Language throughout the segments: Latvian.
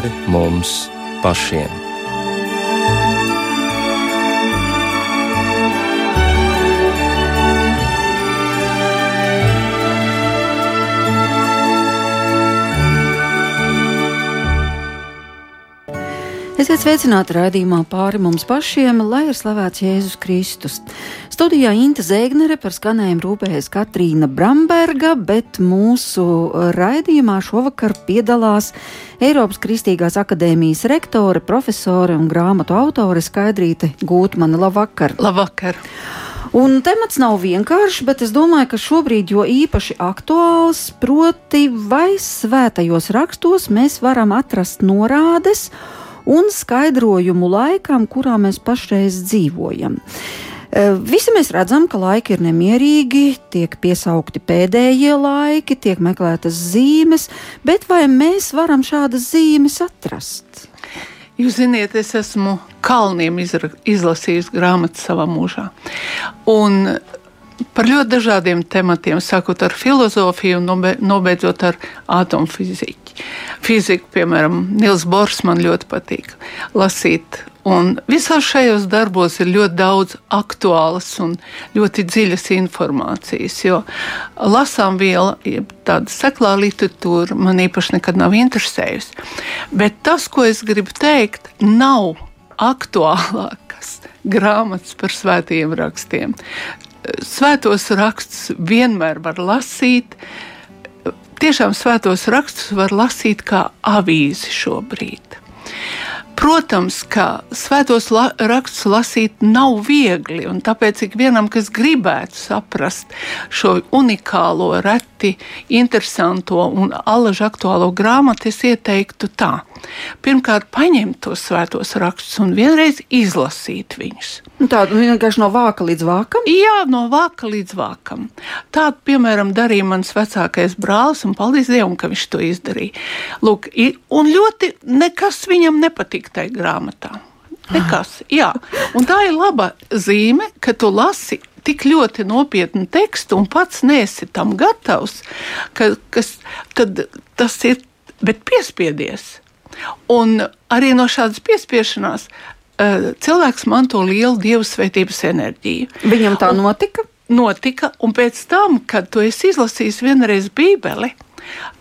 pāri mums pašiem. Esiet sveicināti raidījumā pāri mums pašiem, lai ir slavēts Jēzus Kristus. Studijā Inte Zēgnere par skanējumu rūpējas Katrīna Bramberga, bet mūsu raidījumā šovakar piedalās Eiropas Kristīgās akadēmijas rektore, profesore un grāmatu autore Skaidrīte Gūtmana. Labvakar! Labvakar! Un temats nav vienkāršs, bet es domāju, ka šobrīd jo īpaši aktuāls, proti, vai svētajos rakstos mēs varam atrast norādes un skaidrojumu laikam, kurā mēs pašreiz dzīvojam. E, visi mēs redzam, ka laiki ir nemierīgi, tiek piesaukti pēdējie laiki, tiek meklētas zīmes, bet vai mēs varam šādas zīmes atrast? Jūs zināt, es esmu kalniem izlasījis grāmatu savā mūžā. Un par ļoti dažādiem tematiem, sākot ar filozofiju un nobeidzot ar atomfiziku fiziku, piemēram, Nils Bors man ļoti patīk lasīt. Un visos šajos darbos ir ļoti daudz aktuālas un ļoti dziļas informācijas, jo lasām viela, tāda seklā literatūra man īpaši nekad nav interesējusi. Bet tas, ko es gribu teikt, nav aktuālākas grāmatas par svētajiem rakstiem. Svētos rakstus vienmēr var lasīt, tiešām svētos rakstus var lasīt kā avīzi šobrīd. Protams, ka svētos la rakstus lasīt nav viegli, un tāpēc ikvienam, kas gribētu saprast šo unikālo, reti interesanto un alaži aktuālo grāmatu, es ieteiktu tā. Pirmkārt, paņemt tos svētos rakstus un vienreiz izlasīt viņus. Nu, Tādu vienkārši no vāka līdz vākam? Jā, no vāka līdz vākam. Tādu, piemēram, darīja mans vecākais brālis, un paldies Dievam, ka viņš to izdarīja. Lūk, un ļoti nekas viņam nepatīk tajā grāmatā. Nekas, jā. Un tā ir laba zīme, ka tu lasi tik ļoti nopietnu tekstu un pats nesi tam gatavs, ka, kas, tad tas ir, bet piespiedies. Un arī no šādas piespiešanās uh, cilvēks manto lielu dievu svētības enerģiju. Viņam tā un, notika? Notika, un pēc tam, kad tu esi izlasījis vienreiz Bībeli,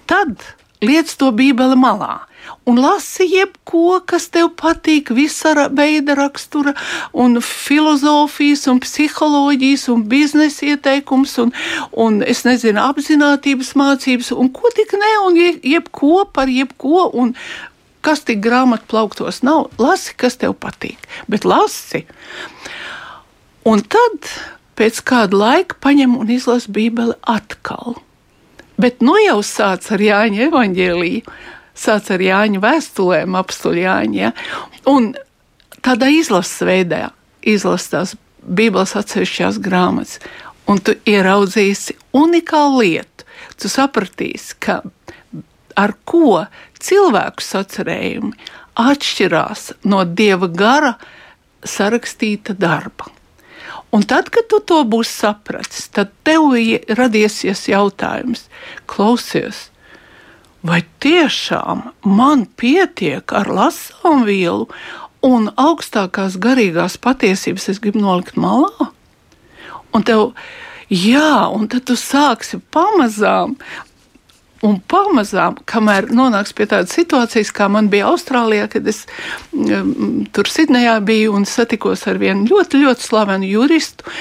tad liec to Bībeli malā un lasi jebko, kas tev patīk, visa veida rakstura, un filozofijas, un psiholoģijas, un biznesa ieteikums, un, un es nezinu, apziņotības mācības, un ko tik ne, un jebko par jebko. Un, Kas tik grāmatā plauktos nav, lasi, kas tev patīk, bet lasi. Un tad pēc kāda laika paņem un izlasa Bībeli atkal. Bet nu jau sāc ar Jāņa evaņģēlīju, sāc ar Jāņa vēstulēm, apstuļu Jāņa. Ja? Un tādā izlases veidā izlasās Bībeles atsevišķās grāmatas, un tu ieraudzīsi unikālu lietu. Tu sapratīsi, ka ar ko cilvēku sacerējumi atšķirās no dieva gara sarakstīta darba. Un tad, kad tu to būsi sapratis, tad tev radīsies jautājums, klausies, vai tiešām man pietiek ar lasām vielu un augstākās garīgās patiesības es gribu nolikt malā? Un tev, jā, un tad tu sāksi pamazām Un pamazām, kamēr nonāks pie tādas situācijas, kā man bija Austrālijā, kad es um, tur Sidnejā biju un satikos ar vienu ļoti, ļoti slavenu juristu,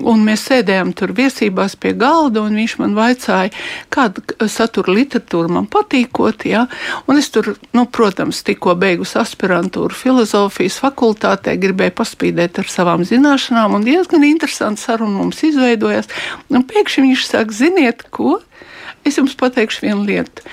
Un mēs sēdējām tur viesībās pie galda, un viņš man vaicāja, kāda satura literatūra man patīkot. Ja? Un es tur, nu, protams, tikko beigusi aspirantūru filozofijas fakultātē, gribēju paspīdēt ar savām zināšanām, un diezgan interesanti saruna mums izveidojās. Un pēkšņi viņš saka, ziniet, ko? Es jums pateikšu vienu lietu.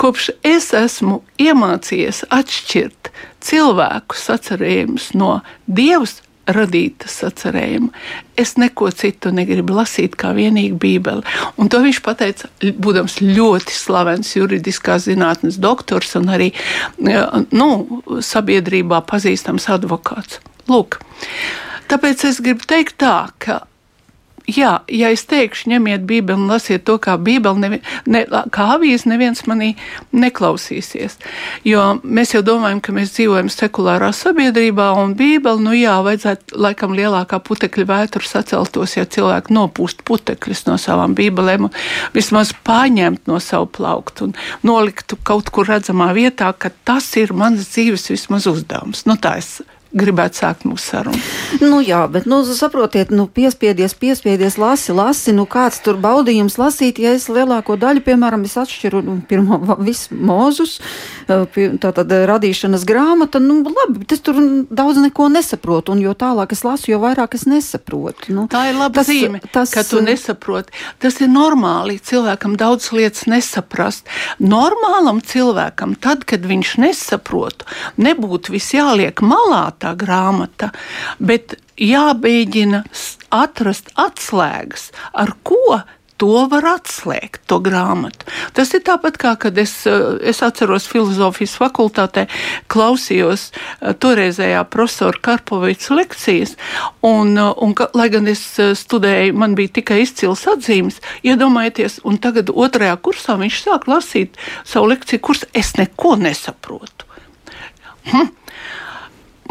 Kopš es esmu iemācījies atšķirt cilvēku sacerējumus no dievs radīta sacerējuma. Es neko citu negribu lasīt, kā vienīgi Bībeli. Un to viņš pateica, būdams ļoti slavens juridiskās zinātnes doktors un arī nu, sabiedrībā pazīstams advokāts. Lūk, tāpēc es gribu teikt tā, ka jā, ja es teikšu, ņemiet Bībeli un lasiet to kā Bībeli, nevi, ne, kā avīzi, neviens manī neklausīsies. Jo mēs jau domājam, ka mēs dzīvojam sekulārā sabiedrībā, un Bībeli, nu jā, vajadzētu laikam lielākā putekļa vētru saceltos, ja cilvēki nopūst putekļus no savām Bībelēm, un vismaz paņemt no savu plauktu un noliktu kaut kur redzamā vietā, ka tas ir mans dzīves vismaz uzdevums. Nu, tā es gribētu sākt mūsu sarunu. Nu, jā, bet, nu, saprotiet, nu, piespiedies, piespiedies, lasi, lasi, nu, kāds tur baudījums lasīt, ja es lielāko daļu, piemēram, es atšķiru nu, pirmo visu mūzus, tātad radīšanas grāmata, nu, labi, bet es tur daudz neko nesaprotu, un jo tālāk es lasu, jo vairāk es nesaprotu. Nu, Tā ir laba tas, zīme, tas, ka tu nesaproti. Tas ir normāli cilvēkam daudz lietas nesaprast. Normālam cilvēkam, tad, kad viņš nesaprot, nebūtu viss jāliek malā, tā grāmata, bet jāmēģina atrast atslēgas, ar ko to var atslēgt, to grāmatu. Tas ir tāpat kā, kad es, es atceros filozofijas fakultātē, klausījos eh, toreizējā profesora Karpovica lekcijas, un, un lai gan es eh, studēju, man bija tikai izcils atzīmes, iedomājieties, un tagad otrajā kursā viņš sāk lasīt savu lekciju kursu, es neko nesaprotu. Hm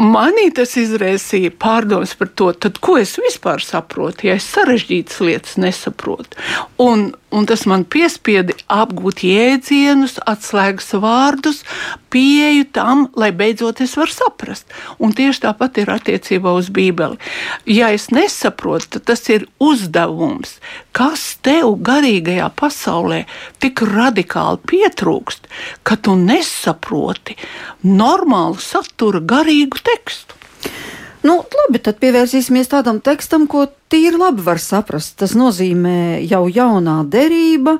Manī tas izraisīja pārdomas par to, tad, ko es vispār saprotu, ja es sarežģītas lietas nesaprotu. Un, un tas man piespieda apgūt jēdzienus, atslēgas vārdus, pieeju tam, lai beidzot es varu saprast. Un tieši tāpat ir attiecībā uz Bībeli. Ja es nesaprotu, tad tas ir uzdevums, kas tev garīgajā pasaulē tik radikāli pietrūkst, ka tu nesaproti normālu satura garīgu tekstu. Nu, labi, tad pievērsīsimies tādam tekstam, ko tīri labi var saprast. Tas nozīmē jau jaunā derība.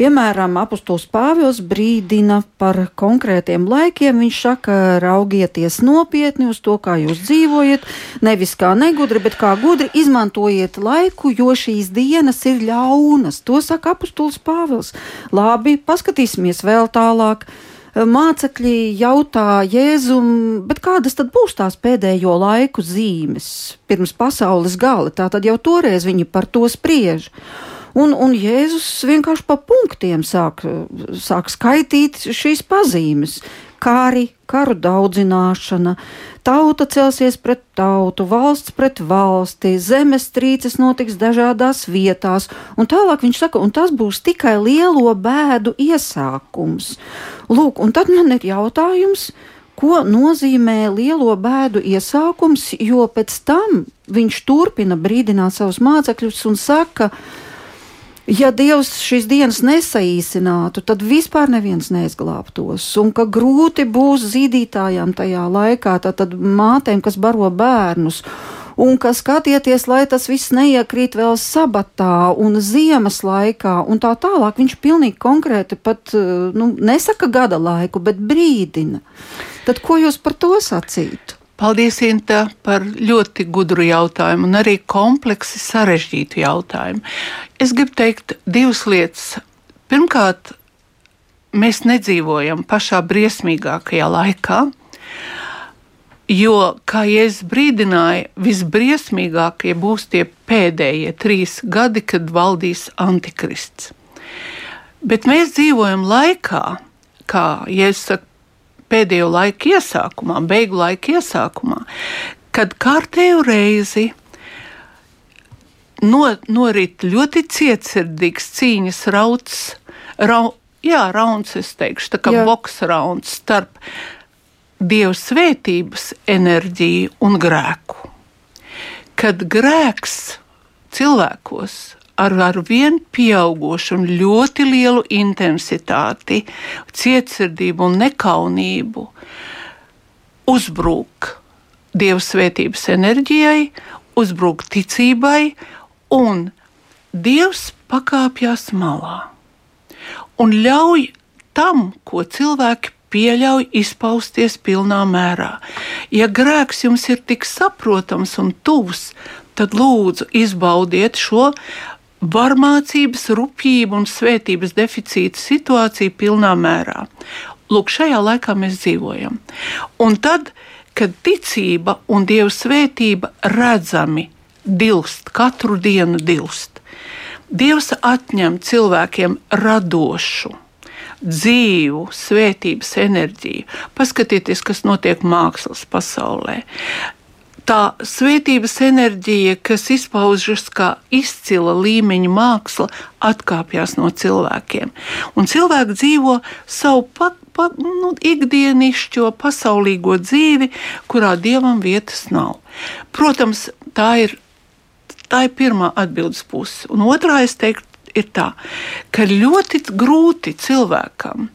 Piemēram, apustulis Pāvils brīdina par konkrētiem laikiem. Viņš saka, raugieties nopietni uz to, kā jūs dzīvojat, nevis kā negudri, bet kā gudri izmantojiet laiku, jo šīs dienas ir ļaunas. To saka apustulis Pāvils. Labi, paskatīsimies vēl tālāk mācekļi jautā Jēzum, bet kādas tad būs tās pēdējo laiku zīmes pirms pasaules gala? Tātad jau toreiz viņi par to spriež. Un, un Jēzus vienkārši pa punktiem sāk, sāk skaitīt šīs pazīmes kari, karu daudzināšana, tauta celsies pret tautu, valsts pret valsti, zemestrīces notiks dažādās vietās, un tālāk viņš saka, un tas būs tikai lielo bēdu iesākums. Lūk, un tad man ir jautājums, ko nozīmē lielo bēdu iesākums, jo pēc tam viņš turpina brīdināt savus mācekļus un saka, ka ja Dievs šīs dienas nesaīsinātu, tad vispār neviens neizglābtos. Un ka grūti būs zīdītājām tajā laikā, tad, tad mātēm, kas baro bērnus. Un ka skatieties, lai tas viss neiekrīt vēl sabatā un ziemas laikā, un tā tālāk. Viņš pilnīgi konkrēti pat nu, nesaka gada laiku, bet brīdina. Tad ko jūs par to sacītu? Paldies, Inta, par ļoti gudru jautājumu un arī kompleksi sarežģītu jautājumu. Es gribu teikt divas lietas. Pirmkārt, mēs nedzīvojam pašā briesmīgākajā laikā, jo, kā Jēzus brīdināja, visbriesmīgākie būs tie pēdējie trīs gadi, kad valdīs antikrists. Bet mēs dzīvojam laikā, kā Jēzus saka, pēdējo laiku iesākumā, beigu laiku iesākumā, kad kārtējo reizi no, norit ļoti cietsirdīgs cīņas rauds, rau, jā, rauns, es teikšu, tā kā jā. boks rauns starp dievu svētības enerģiju un grēku. Kad grēks cilvēkos ar, ar vien pieaugušu un ļoti lielu intensitāti, cietsirdību un nekaunību uzbrūk Dieva svētības enerģijai, uzbrūk ticībai, un Dievs pakāpjas malā un ļauj tam, ko cilvēki pieļauj izpausties pilnā mērā. Ja grēks jums ir tik saprotams un tuvs, tad lūdzu izbaudiet šo varmācības, rupjību un svētības deficīta situācija pilnā mērā. Lūk, šajā laikā mēs dzīvojam. Un tad, kad ticība un dieva svētība redzami dilst, katru dienu dilst. Dievs atņem cilvēkiem radošu, dzīvu, svētības enerģiju. Paskatieties, kas notiek mākslas pasaulē tā svētības enerģija, kas izpaužas kā izcila līmeņa māksla, atkāpjas no cilvēkiem. Un cilvēki dzīvo savu pa, pa, nu, ikdienišķo, pasaulīgo dzīvi, kurā dievam vietas nav. Protams, tā ir, tā ir pirmā atbildes puse. Un otrā, es teiktu, ir tā, ka ļoti grūti cilvēkam,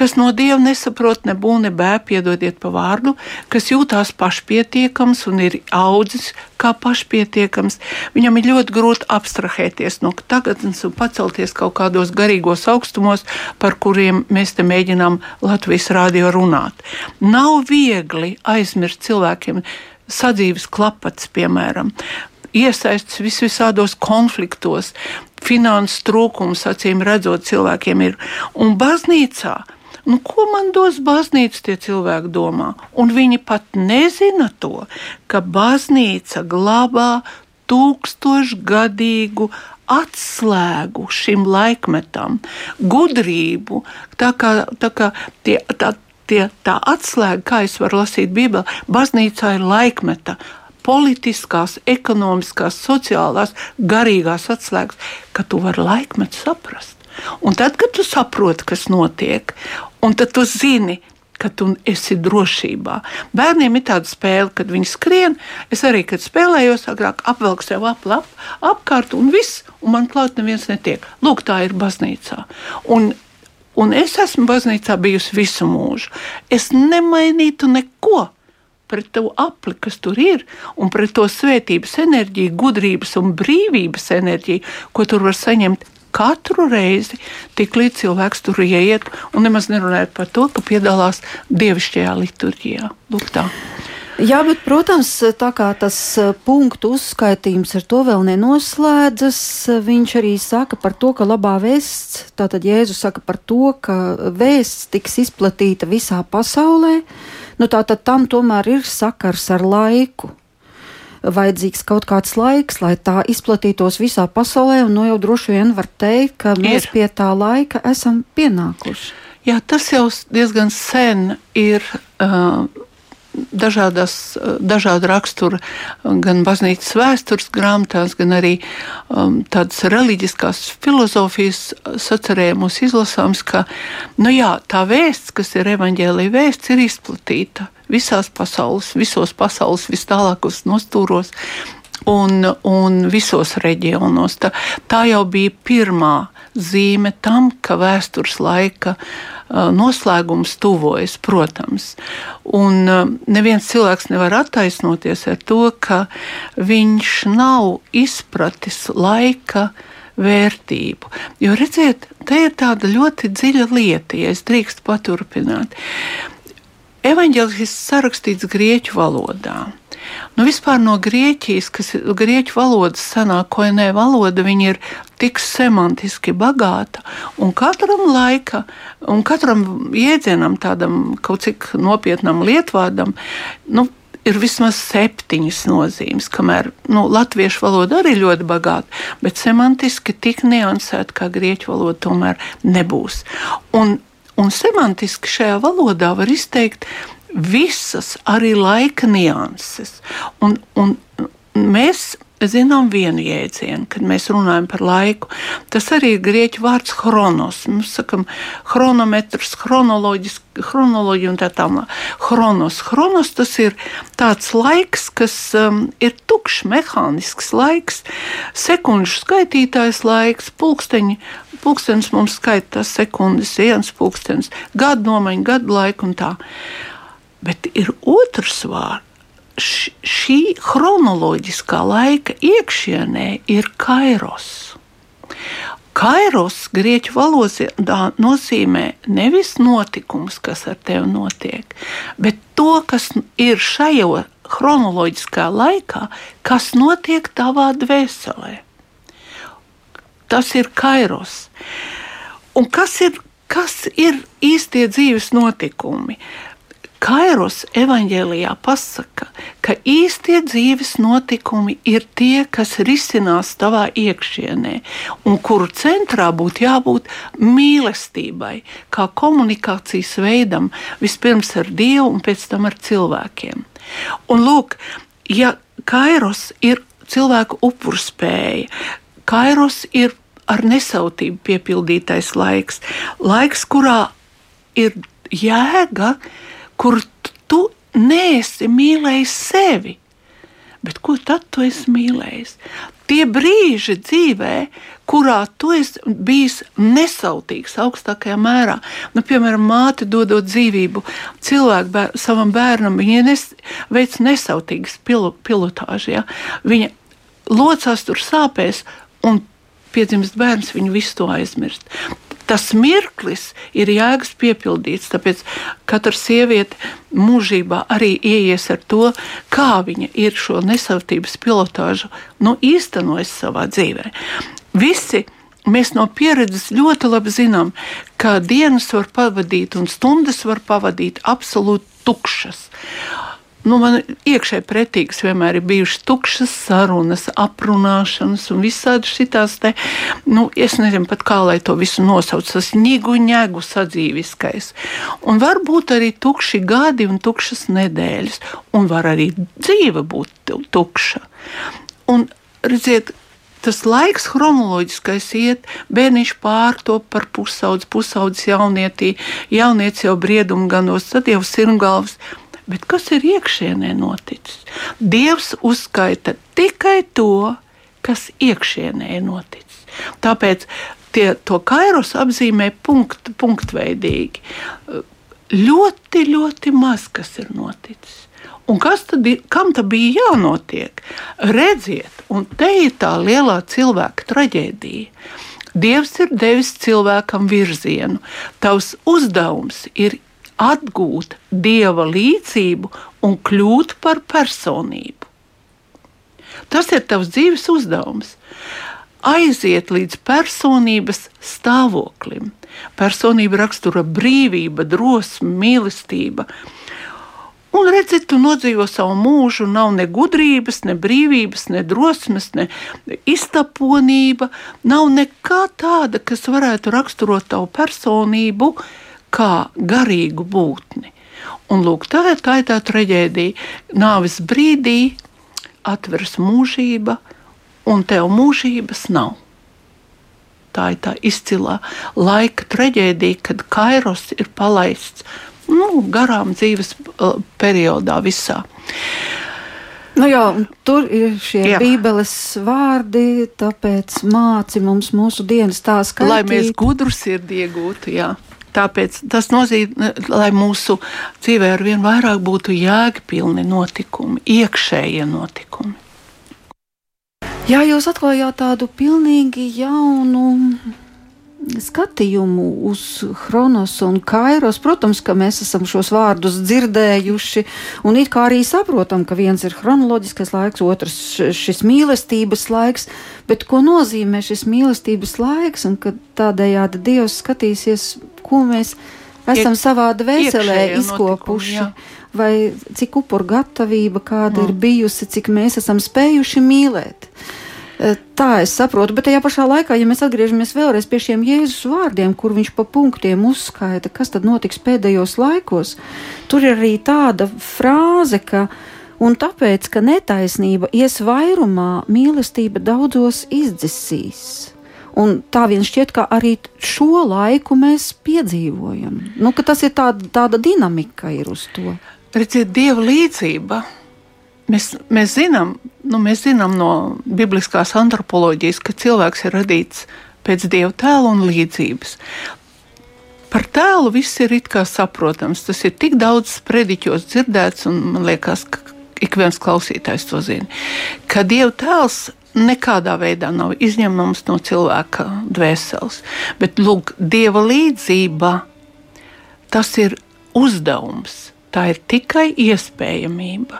kas no dieva nesaprot ne būnu, ne bēg, piedodiet pa vārdu, kas jūtās pašpietiekams un ir audzis kā pašpietiekams, viņam ir ļoti grūti abstrahēties no tagadnes un pacelties kaut kādos garīgos augstumos, par kuriem mēs te mēģinām Latvijas rādio runāt. Nav viegli aizmirst cilvēkiem sadzīves klapats, piemēram, iesaistīts vis visādos konfliktos, finanses trūkums, acīm redzot, cilvēkiem ir. Un baznīcā, nu, ko man dos baznīca, tie cilvēki domā. Un viņi pat nezina to, ka baznīca glabā tūkstošgadīgu atslēgu šim laikmetam, gudrību. Tā kā, tā kā tie, tā, tie, tā atslēga, kā es varu lasīt Bībelē, baznīcā ir laikmeta politiskās, ekonomiskās, sociālās, garīgās atslēgas, ka tu vari laikmetu saprast. Un tad, kad tu saproti, kas notiek, un tad tu zini, ka tu esi drošībā. Bērniem ir tāda spēle, kad viņi skrien. Es arī, kad spēlējos, agrāk apvelku sev ap, ap, apkārt, un viss, un man klāt neviens netiek. Lūk, tā ir baznīcā. Un, un es esmu baznīcā bijusi visu mūžu. Es nemainītu neko pret to apli, kas tur ir, un pret to svētības enerģiju, gudrības un brīvības enerģiju, ko tur var saņemt katru reizi, tik līdz cilvēks tur ieiet, un nemaz nerunājot par to, ka piedalās dievišķajā liturģijā. Lūk, tā. Jā, bet, protams, tā kā tas eh, punktu uzskaitījums ar to vēl nenoslēdzas, viņš arī saka par to, ka labā vēsts, tātad Jēzus saka par to, ka vēsts tiks izplatīta visā pasaulē, nu tātad tam tomēr ir sakars ar laiku. Vajadzīgs kaut kāds laiks, lai tā izplatītos visā pasaulē, un no nu jau droši vien var teikt, ka mēs ir. pie tā laika esam pienākuši. Jā, tas jau diezgan sen ir. Uh, dažādas, dažādu raksturu, gan baznīcas vēstures grāmatās, gan arī um, tādas reliģiskās filozofijas sacerējumus izlasāms, ka nu jā, tā vēsts, kas ir evaņģēlīja vēsts, ir izplatīta visās pasaules, visos pasaules vis tālākos nostūros un, un visos reģionos. Tā, tā jau bija pirmā zīme tam, ka vēstures laika uh, noslēgums tuvojas, protams. Un uh, neviens cilvēks nevar attaisnoties ar to, ka viņš nav izpratis laika vērtību. Jo redziet, te ir tāda ļoti dziļa lieta, ja es drīkstu paturpināt. Evanģēlis sarakstīts grieķu valodā. Nu, vispār no Grieķijas, kas ir grieķu valodas senā koinē valoda, viņa ir tik semantiski bagāta, un katram laika, un katram jēdzienam, tādam kaut cik nopietnam lietvārdam, nu, ir vismaz septiņas nozīmes, kamēr nu, latviešu valoda arī ļoti bagāta, bet semantiski tik niansēta kā grieķu valoda tomēr nebūs. Un, un semantiski šajā valodā var izteikt visas arī laika nianses. Un, un mēs zinām vienu jēdzienu, kad mēs runājam par laiku. Tas arī ir grieķu vārds chronos. Mēs sakām, chronometrs, chronoloģija un tā tālāk. Chronos. Chronos tas ir tāds laiks, kas um, ir tukšs, mehānisks laiks, sekundžu skaitītājs laiks, pulksteņi. Pulkstenis mums skaita tas sekundes, viens pulkstenis, gadu nomaiņa, gadu laiku un tā. Bet ir otrs vārds. Šī chronoloģiskā laika iekšienē ir kairos. Kairos grieķu valodā nozīmē nevis notikums, kas ar tevi notiek, bet to, kas ir šajā chronoloģiskā laikā, kas notiek tavā dvēselē. Tas ir kairos. Un kas ir, kas ir īstie dzīves notikumi? Kairos evanģēlijā pasaka, ka īstie dzīves notikumi ir tie, kas risinās tavā iekšienē, un kuru centrā būtu jābūt mīlestībai, kā komunikācijas veidam, vispirms ar Dievu un pēc tam ar cilvēkiem. Un lūk, ja Kairos ir cilvēku upurspēja, Kairos ir ar nesautību piepildītais laiks, laiks, kurā ir jēga, kur tu neesi mīlējis sevi. Bet ko tad tu esi mīlējis? Tie brīži dzīvē, kurā tu esi bijis nesautīgs augstākajā mērā, nu, piemēram, māte dodot dzīvību cilvēku bēr, savam bērnam, viņa nes, veic nesautīgas pil, pilotāžu. Ja? Viņa locās tur sāpēs un piedzimst bērns, viņu visu to aizmirst tas mirklis ir jēgas piepildīts. Tāpēc katra sieviete mūžībā arī ieies ar to, kā viņa ir šo nesautības pilotāžu nu, īstenojis savā dzīvē. Visi Mēs no pieredzes ļoti labi zinām, ka dienas var pavadīt un stundas var pavadīt absolūti tukšas nu, man iekšēji pretīgas vienmēr ir bijušas tukšas sarunas, aprunāšanas un visādi šitās te, nu, es nezinu pat kā lai to visu nosauc, tas ņigu ņēgu sadzīviskais. Un var būt arī tukši gadi un tukšas nedēļas, un var arī dzīve būt tukša. Un redziet, tas laiks, chronoloģiskais iet, bērniņš pārtop par pusaudzi, pusaudzis jaunietī, jaunieci jau briedumu ganos, tad jau sirmgalvs. Bet kas ir iekšienē noticis? Dievs uzskaita tikai to, kas iekšienē ir noticis. Tāpēc tie, to kairos apzīmē punkt, punktveidīgi. Ļoti, ļoti maz kas ir noticis. Un kas tad ir, kam tad bija jānotiek? Redziet, un te ir tā lielā cilvēka traģēdija. Dievs ir devis cilvēkam virzienu. Tavs uzdevums ir atgūt dieva līdzību un kļūt par personību. Tas ir tavs dzīves uzdevums. Aiziet līdz personības stāvoklim. Personība rakstura brīvība, drosme, mīlestība. Un redziet, tu nodzīvo savu mūžu, nav ne gudrības, ne brīvības, ne drosmes, ne iztaponība, nav nekā tāda, kas varētu raksturot tavu personību, uh, kā garīgu būtni. Un lūk, tā ir tā, ir tā traģēdija. Nāves brīdī atveras mūžība, un tev mūžības nav. Tā ir tā izcilā laika traģēdija, kad kairos ir palaists nu, garām dzīves uh, periodā visā. Nu jā, tur ir šie jā. Bībeles vārdi, tāpēc māci mums mūsu dienas tā skaitīt. Lai mēs gudru sirdī iegūtu, jā. Tāpēc tas nozīmē, lai mūsu dzīvē ar vien vairāk būtu jēgpilni notikumi, iekšējie notikumi. Jā, jūs atklājāt tādu pilnīgi jaunu skatījumu uz Chronos un Kairos. Protams, ka mēs esam šos vārdus dzirdējuši un it kā arī saprotam, ka viens ir chronoloģiskais laiks, otrs šis mīlestības laiks, bet ko nozīmē šis mīlestības laiks un ka tādējādi Dievs skatīsies ko mēs esam Iek, savā dvēselē izkopuši. Notikumi, vai cik upuru gatavība kāda mm. ir bijusi, cik mēs esam spējuši mīlēt. E, tā es saprotu, bet tajā pašā laikā, ja mēs atgriežamies vēlreiz pie šiem Jēzus vārdiem, kur viņš pa punktiem uzskaita, kas tad notiks pēdējos laikos, tur ir arī tāda frāze, ka un tāpēc, ka netaisnība ies vairumā, mīlestība daudzos izdzisīs. Un tā vien šķiet, ka arī šo laiku mēs piedzīvojam. Nu, tas ir tāda, tāda dinamika ir uz to. Redziet, dieva līdzība. Mēs, mēs, zinām, nu, mēs zinām no bibliskās antropoloģijas, ka cilvēks ir radīts pēc dieva tēla un līdzības. Par tēlu viss ir it kā saprotams. Tas ir tik daudz sprediķos dzirdēts, un man liekas, ka ik viens klausītājs to zina. Ka dieva tēls nekādā veidā nav izņemams no cilvēka dvēseles. Bet lūk, dieva līdzība tas ir uzdevums. Tā ir tikai iespējamība.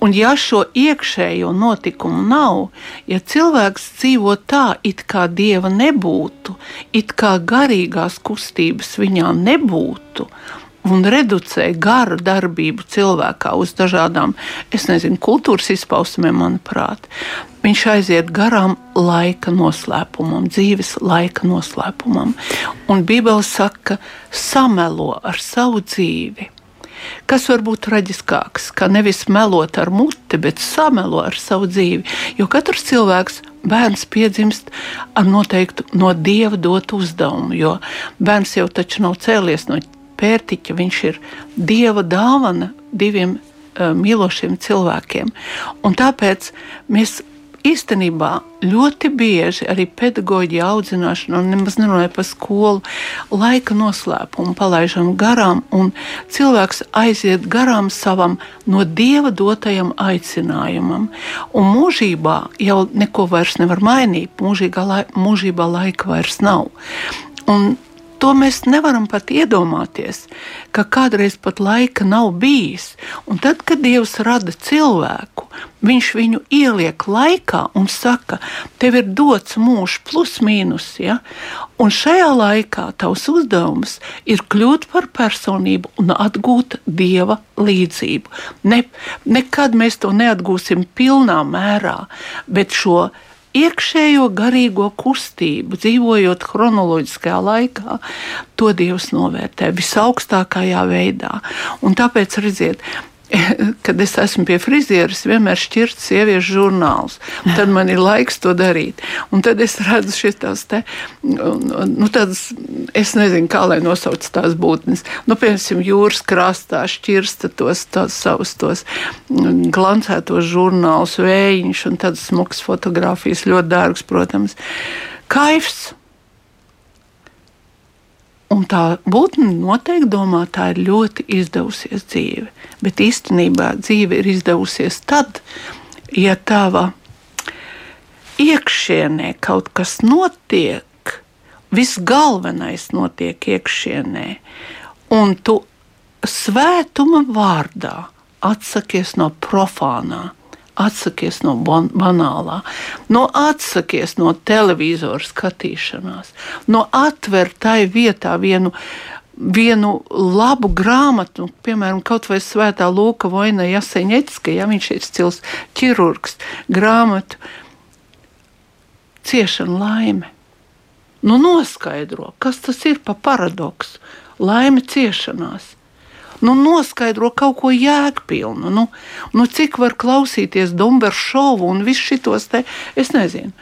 Un, ja šo iekšējo notikumu nav, ja cilvēks dzīvo tā, it kā dieva nebūtu, it kā garīgās kustības viņā nebūtu, un reducē garu darbību cilvēkā uz dažādām, es nezinu, kultūras izpausmēm, manuprāt, viņš aiziet garām laika noslēpumam, dzīves laika noslēpumam. Un Bībele saka, samelo ar savu dzīvi. Kas var būt traģiskāks, kā nevis melot ar muti, bet samelo ar savu dzīvi? Jo katrs cilvēks bērns piedzimst ar noteiktu no dieva dotu uzdevumu, jo bērns jau taču nav cēlies no pērtiķa, viņš ir dieva dāvana diviem uh, mīlošiem cilvēkiem. Un tāpēc mēs īstenībā ļoti bieži arī pedagoģija audzināšana, un nemaz nerunāja par skolu, laika noslēpumu palaižam garām, un cilvēks aiziet garām savam no dieva dotajam aicinājumam. Un mūžībā jau neko vairs nevar mainīt, mūžībā, lai, mūžībā laika vairs nav. Un To mēs nevaram pat iedomāties, ka kādreiz pat laika nav bijis. Un tad, kad Dievs rada cilvēku, Viņš viņu ieliek laikā un saka, tev ir dots mūžs, plus mīnus. Ja? Un šajā laikā tavs uzdevums ir kļūt par personību un atgūt dieva līdzību. Ne, nekad mēs to neatgūsim pilnā mērā, bet šo iekšējo garīgo kustību, dzīvojot chronoloģiskajā laikā, to Dievs novērtē visaugstākajā veidā. Un tāpēc, redziet, kad es esmu pie frizieres, vienmēr šķirt sieviešu žurnālus. Tad man ir laiks to darīt. Un tad es redzu šīs te, nu, tādas, es nezinu, kā lai nosauc tās būtnes. Nu, piemēram, jūras krastā šķirsta tos, tos savus tos glancētos žurnālus, vējiņš un tādas smukas fotografijas, ļoti dārgas, protams. Kaifs! Un tā būtne noteikti domā, tā ir ļoti izdevusies dzīve. Bet īstenībā dzīve ir izdevusies tad, ja tava iekšienē kaut kas notiek, viss galvenais notiek iekšienē, un tu svētuma vārdā atsakies no profānā atsakies no banālā, no atsakies no televizora skatīšanās, no atver tai vietā vienu. Vienu labu grāmatu, piemēram, kaut vai Svētā Lūka Voina Jaseņecka, ja viņš ir stils ķirurgs, grāmatu ciešana laime. Nu, noskaidro, kas tas ir pa paradoksu. Laime ciešanās nu, noskaidro kaut ko jēgpilnu. Nu, nu, cik var klausīties Dunkas šovu un visus šitos te, es nezinu.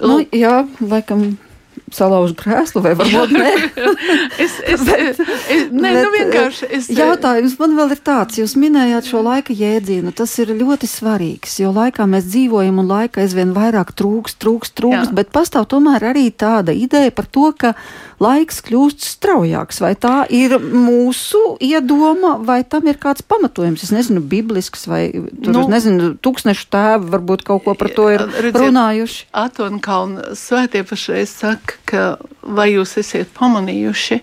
Nu, jā, laikam salauzt krēslu, vai varbūt ne? es, es, bet, es, ne, bet, nu vienkārši. Es, jautājums man vēl ir tāds, jūs minējāt šo laika jēdzienu. Tas ir ļoti svarīgs, jo laikā mēs dzīvojam un laika aizvien vairāk trūks, trūks, trūks, Jā. bet pastāv tomēr arī tāda ideja par to, ka laiks kļūst straujāks. Vai tā ir mūsu iedoma, vai tam ir kāds pamatojums? Es nezinu, biblisks vai tur, nu, nezinu, tūkstnešu tēvi varbūt kaut ko par to ir redziet, runājuši. Atonkalna svētie pašreiz saka, ka vai jūs esat pamanījuši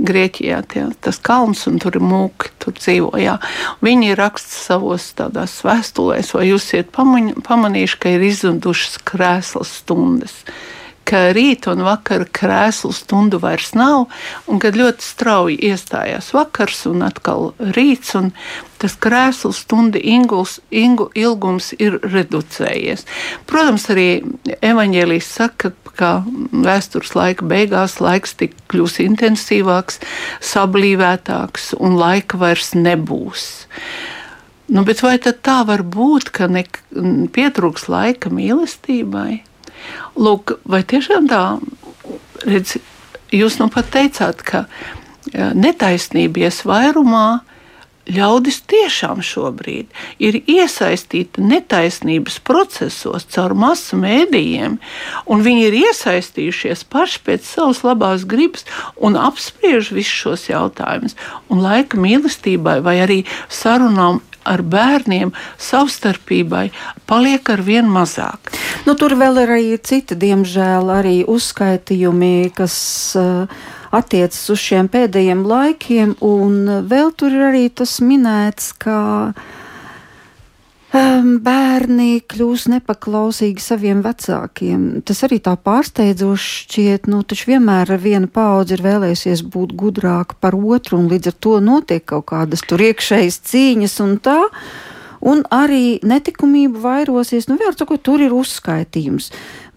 Grieķijā tie, tas kalns un tur ir mūki, tur dzīvo. Jā. Viņi raksta savos tādās vēstulēs, vai jūs esat pamanījuši, ka ir izzudušas krēslas stundas ka rīta un vakara krēslu stundu vairs nav, un kad ļoti strauji iestājās vakars un atkal rīts, un tas krēslu stundu inguls, ingu, ilgums ir reducējies. Protams, arī evaņģēlijas saka, ka vēstures laika beigās laiks tik kļūs intensīvāks, sablīvētāks un laika vairs nebūs. Nu, bet vai tā var būt, ka pietrūks laika mīlestībai? Lūk, vai tiešām tā, redz, jūs nu pat teicāt, ka netaisnība ies vairumā, ļaudis tiešām šobrīd ir iesaistīti netaisnības procesos caur masu mēdījiem, un viņi ir iesaistījušies paši pēc savas labās gribas un apspriež visus šos jautājumus. Un laika mīlestībai vai arī sarunām ar bērniem savstarpībai paliek ar vien mazāk. Nu, tur vēl ir arī citi, diemžēl, arī uzskaitījumi, kas uh, attiecas uz šiem pēdējiem laikiem, un vēl tur ir arī tas minēts, ka um, bērni kļūs nepaklausīgi saviem vecākiem. Tas arī tā pārsteidzoši šķiet, nu, taču vienmēr viena paudze ir vēlējusies būt gudrāka par otru, un līdz ar to notiek kaut kādas tur iekšējas cīņas un tā. Un arī netikumība vairosies, nu, vienmēr sakot, tur ir uzskaitījums.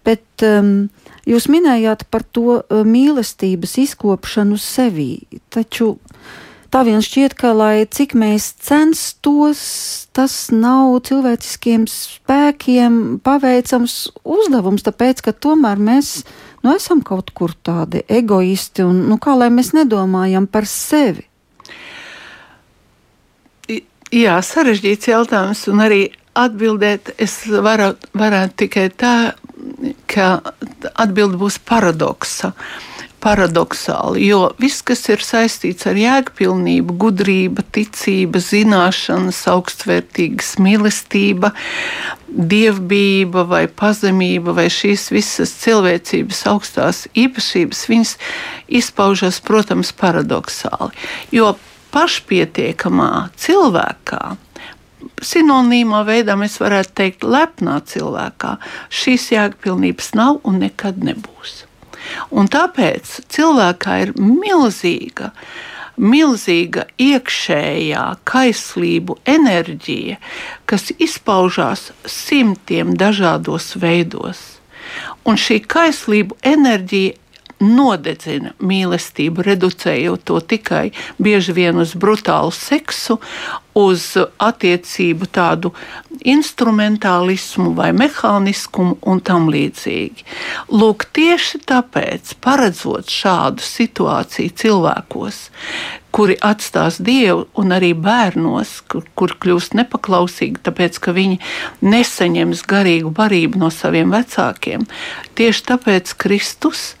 Bet um, jūs minējāt par to uh, mīlestības izkopšanu sevī, taču tā vien šķiet, ka, lai cik mēs censtos, tas nav cilvēciskiem spēkiem paveicams uzdevums, tāpēc, ka tomēr mēs nu, esam kaut kur tādi egoisti un, nu, kā lai mēs nedomājam par sevi. Jā, sarežģīts jautājums, un arī atbildēt es varu, varētu tikai tā, ka atbilde būs paradoksa. Uh, paradoxāli, jo viss, kas ir saistīts ar jēgpilnību, gudrība, ticība, zināšanas, augstvērtīgas mīlestība, dievbijība vai pazemība vai šīs visas cilvēcības augstās īpašības, viņas izpaužas, protams, paradoxāli. Jo pašpietiekamā cilvēkā sinonīmā veidā mēs varētu teikt, lepnā cilvēkā šīs jēgpilnības nav un nekad nebūs. Un tāpēc cilvēkā ir milzīga, milzīga iekšējā kaislību enerģija, kas izpaužās simtiem dažādos veidos. Un šī kaislību enerģija nodedzina mīlestību, reducējot to tikai bieži vien uz brutālu seksu, uz attiecību tādu instrumentālismu vai mehāniskumu un tam līdzīgi. Lūk, tieši tāpēc, paredzot šādu situāciju cilvēkos, kuri atstās dievu, un arī bērnos, kur, kur kļūst nepaklausīgi, tāpēc ka viņi nesaņems garīgu barību no saviem vecākiem, tieši tāpēc Kristus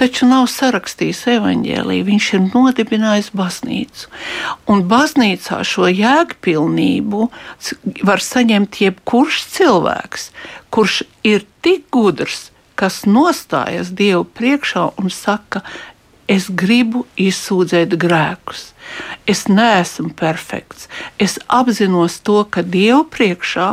taču nav sarakstījis evaņģēlīju, viņš ir nodibinājis baznīcu. Un baznīcā šo jēgpilnību var saņemt jebkurš cilvēks, kurš ir tik gudrs, kas nostājas Dievu priekšā un saka, es gribu izsūdzēt grēkus. Es neesmu perfekts. Es apzinos to, ka Dieva priekšā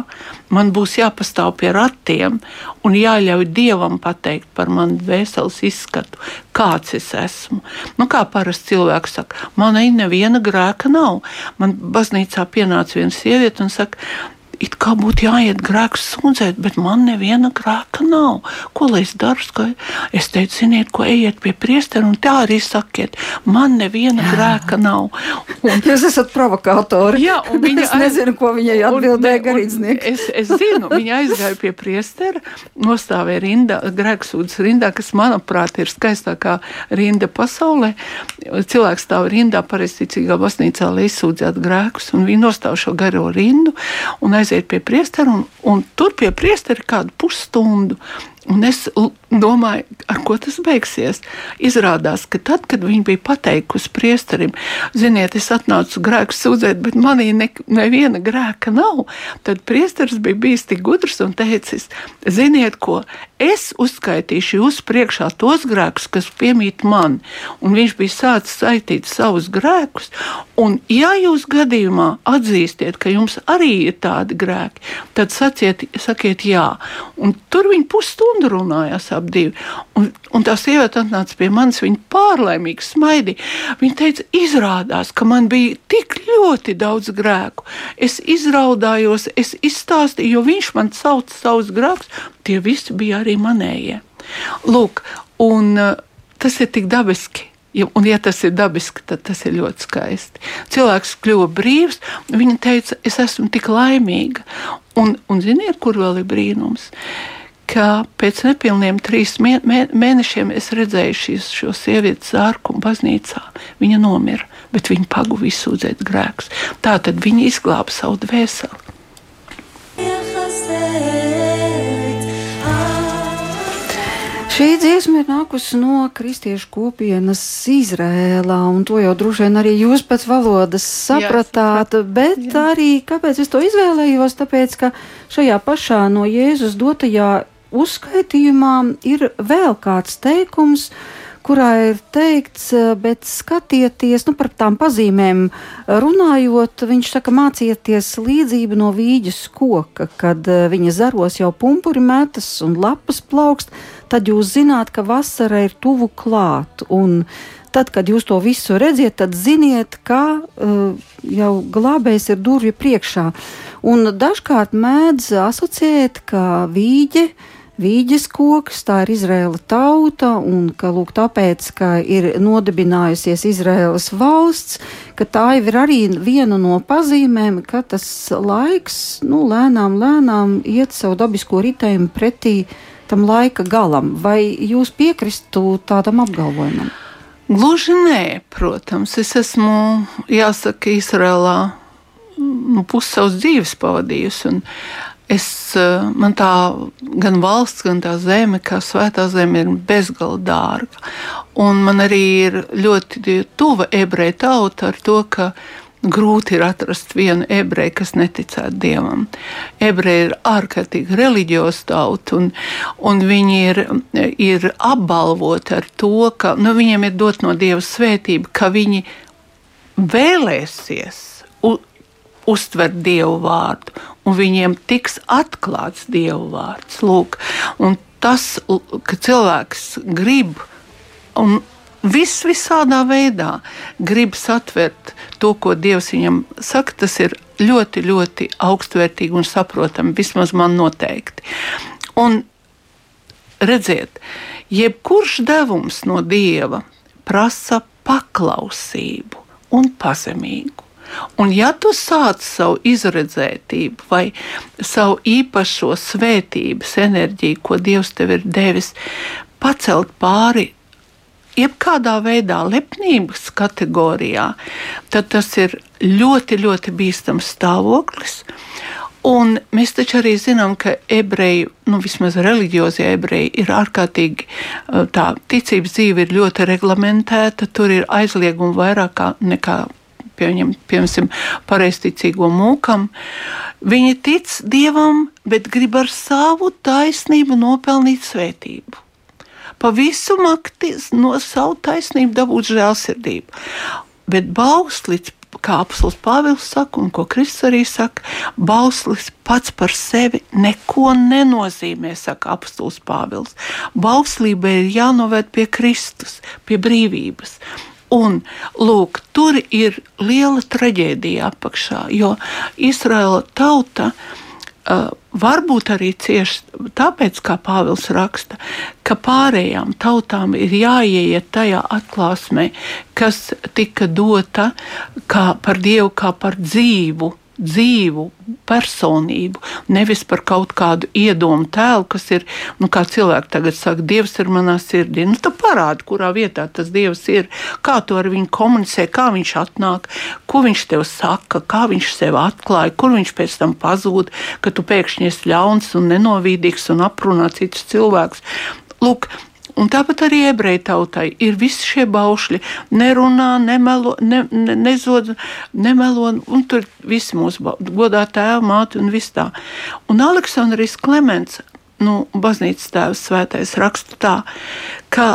man būs jāpastāv pie ratiem un jāļauj Dievam pateikt par manu dvēseles izskatu, kāds es esmu. Nu, kā parasti cilvēks saka, man neviena grēka nav. Man baznīcā pienāca viena sieviete un saka, it kā būtu jāiet grēks sūdzēt, bet man neviena grēka nav. Ko lai es daru? Es teicu, ziniet, ko ejiet pie priestera un tā arī sakiet, man neviena jā. grēka nav. Un, Jūs esat provokātori. Jā, un viņa es nezinu, ko viņai atbildēja garīdznieks. Es, es zinu, viņa aizgāja pie priestera, nostāvēja rindā, grēksūdzes rindā, kas, manuprāt, ir skaistākā rinda pasaulē. Cilvēks stāv rindā pareizticīgā baznīcā, lai izsūdzētu grēkus, un viņi nostāv šo garo rindu un aiziet aiziet pie priestera, un, un tur pie priestera kādu pusstundu. Un es domāju, ar ko tas beigsies. Izrādās, ka tad, kad viņi bija pateikusi priesterim, ziniet, es atnācu grēku sūdzēt, bet manī ne, neviena grēka nav, tad priesteris bija bijis tik gudrs un teicis, ziniet, ko es uzskaitīšu jūs priekšā tos grēkus, kas piemīt man. Un viņš bija sācis saitīt savus grēkus, un ja jūs gadījumā atzīstiet, ka jums arī ir tādi grēki, tad saciet, sakiet jā. Un tur viņi pusstundu runājās ap divi. Un, un tā sieviete atnāca pie manis, viņa pārlaimīgi smaidīja. Viņa teica, izrādās, ka man bija tik ļoti daudz grēku. Es izraudājos, es izstāstīju, jo viņš man sauca savus grēkus, tie visi bija arī manējie. Lūk, un uh, tas ir tik dabiski. Ja, un, ja tas ir dabiski, tad tas ir ļoti skaisti. Cilvēks kļuva brīvs, viņa teica, es esmu tik laimīga. Un, un ziniet, kur vēl ir brīnums? Ka pēc nepilniem trīs mēnešiem es redzēju šīs, šo sievieti zārku baznīcā. Viņa nomira, bet viņa paguva izsūdzēt grēkus. Tā tad viņa izglāba savu dvēseli. Šī dziesma ir nākusi no kristiešu kopienas Izrēlā, un to jau droši vien arī jūs pēc valodas sapratāt, jā, bet jā. arī kāpēc es to izvēlējos, tāpēc, ka šajā pašā no Jēzus dotajā uzskaitījumā ir vēl kāds teikums, kurā ir teikts, bet skatieties, nu, par tām pazīmēm runājot, viņš saka, mācieties līdzību no vīģes koka, kad viņa zaros jau pumpuri metas un lapas plaukst, tad jūs zināt, ka vasara ir tuvu klāt. Un tad, kad jūs to visu redziet, tad ziniet, ka uh, jau glābējs ir durvju priekšā. Un dažkārt mēdz asociēt, ka vīģe ir vīģes koks, tā ir Izraela tauta, un ka lūk, tāpēc, ka ir nodibinājusies Izraēlas valsts, ka tā jau ir arī viena no pazīmēm, ka tas laiks, nu, lēnām, lēnām iet savu dabisko ritējumu pretī tam laika galam. Vai jūs piekristu tādam apgalvojumam? Gluži nē, protams, es esmu, jāsaka, Izrēlā nu, pusi savas dzīves pavadījusi. Un, Es, eh, man tā gan valsts, gan tā zeme, kā svētā zeme, ir bezgalīgi dārga. Un man arī ir ļoti tuva ebreju tauta ar to, ka grūti ir atrast vienu ebreju, kas neticētu dievam. Ebreji ir ārkārtīgi reliģiozi tauta, un, un viņi ir, ir apbalvoti ar to, ka nu, viņiem ir dot no dieva svētība, ka viņi vēlēsies uztvert dievu vārdu un viņiem tiks atklāts Dieva vārds. Lūk, un tas, ka cilvēks grib un viss visādā veidā grib satvert to, ko Dievs viņam saka, tas ir ļoti, ļoti augstvērtīgi un saprotami, vismaz man noteikti. Un redziet, jebkurš devums no Dieva prasa paklausību un pazemīgu. Un ja tu sāc savu izredzētību vai savu īpašo svētības enerģiju, ko Dievs tev ir devis, pacelt pāri jebkādā veidā lepnības kategorijā, tad tas ir ļoti, ļoti bīstams stāvoklis. Un mēs taču arī zinām, ka ebreji, nu vismaz reliģiozie ebreji, ir ārkārtīgi tā ticības dzīve ir ļoti reglamentēta, tur ir aizliegumi vairāk nekā pieņem, piemēram, pareizticīgo mūkam. Viņi tic dievam, bet grib ar savu taisnību nopelnīt svētību. Pa visu makti no savu taisnību dabūt žēlsirdību. Bet bauslis, kā apelsīns Pāvils saka, un ko Kristus arī saka, bauslis pats par sevi neko nenozīmē, saka apelsīns Pāvils. Bauslība ir jānovērt pie Kristus, pie brīvības. Un, lūk, tur ir liela traģēdija apakšā, jo Izraela tauta uh, varbūt arī cieši tāpēc, kā Pāvils raksta, ka pārējām tautām ir jāieiet tajā atklāsmē, kas tika dota kā par Dievu, kā par dzīvu dzīvu personību, nevis par kaut kādu iedomu tēlu, kas ir, nu, kā cilvēki tagad saka, Dievs ir manā sirdī. Nu, tu parādi, kurā vietā tas Dievs ir, kā tu ar viņu komunicē, kā viņš atnāk, ko viņš tev saka, kā viņš sev atklāja, kur viņš pēc tam pazūd, ka tu pēkšņi esi ļauns un nenovīdīgs un aprunā citus cilvēkus. Lūk, Un tāpat arī ebreju tautai ir visi šie baušļi. Nerunā, nemelo, ne, ne, nezod, nemelo, un tur viss mūsu godā tēva, māte un viss tā. Un Aleksandrs Kliments, nu, baznīcas tēvs svētais, raksta tā, ka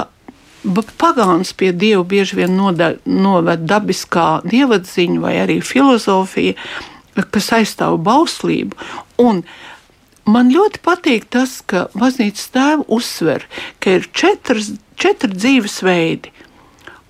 pagāns pie dieva bieži vien noved dabiskā dievadziņa vai arī filozofija, kas aizstāv bauslību. Un Man ļoti patīk tas, ka baznīcas tēva uzsver, ka ir četras, četri dzīvesveidi.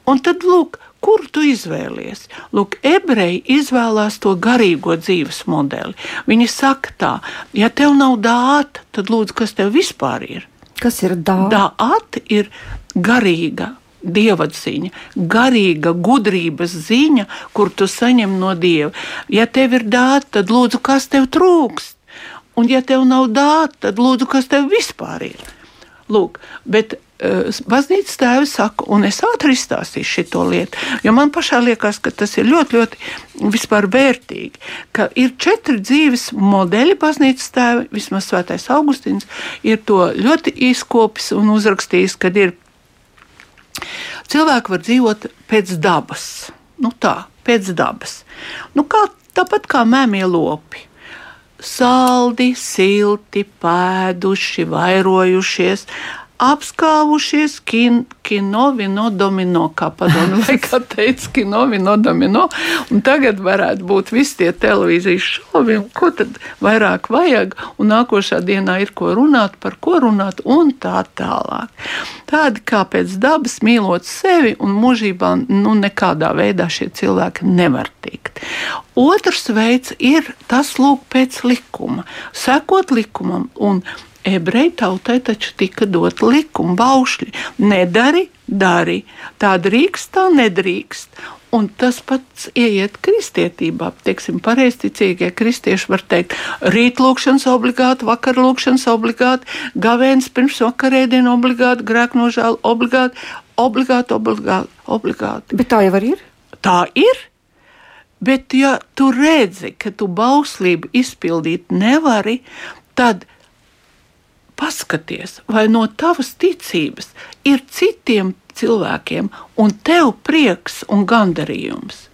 Un tad, lūk, kur tu izvēlies? Lūk, ebreji izvēlās to garīgo dzīves modeli. Viņi saka tā, ja tev nav dāta, tad lūdzu, kas tev vispār ir? Kas ir dāta? Dāta ir garīga dievadziņa, garīga gudrības ziņa, kur tu saņem no dieva. Ja tev ir dāta, tad lūdzu, kas tev trūkst? Un, ja tev nav dāta, tad lūdzu, kas tev vispār ir? Lūk, bet uh, baznīcas tēvi saka, un es ātri izstāstīšu šo lietu, jo man pašā liekas, ka tas ir ļoti, ļoti vērtīgi, ka ir četri dzīves modeļi baznīcas tēvi, vismaz svētais Augustīns ir to ļoti izkopis un uzrakstījis, kad ir cilvēki var dzīvot pēc dabas, nu tā, pēc dabas, nu kā, tāpat kā mēmie lopi saldi, silti, pēduši, vairojušies, apskāvušies kin, kino, vino, domino, kā padomu, vai kā teica, kino, vino, domino. Un tagad varētu būt visi tie televīzijas šovi, un ko tad vairāk vajag, un nākošā dienā ir ko runāt, par ko runāt, un tā tālāk. Tādi kā pēc dabas mīlot sevi, un mūžībā nu, nekādā veidā šie cilvēki nevar tikt. Otrs veids ir tas, lūk, pēc likuma, sekot likumam. Un ebreju tautai taču tika dot likuma baušļi. Nedari, dari. Tā drīkst, tā nedrīkst. Un tas pats ieiet kristietībā. Teiksim, pareizticīgie kristieši var teikt, rītlūkšanas obligāti, vakarlūkšanas obligāti, gavēns pirms vakarēdienu obligāti, grēknožēlu obligāti, obligāti, obligāti, obligāti. Bet tā jau ir? Tā ir. Bet, ja tu redzi, ka tu bauslību izpildīt nevari, tad paskaties, vai no tavas ticības ir citiem cilvēkiem un tev prieks un gandarījums.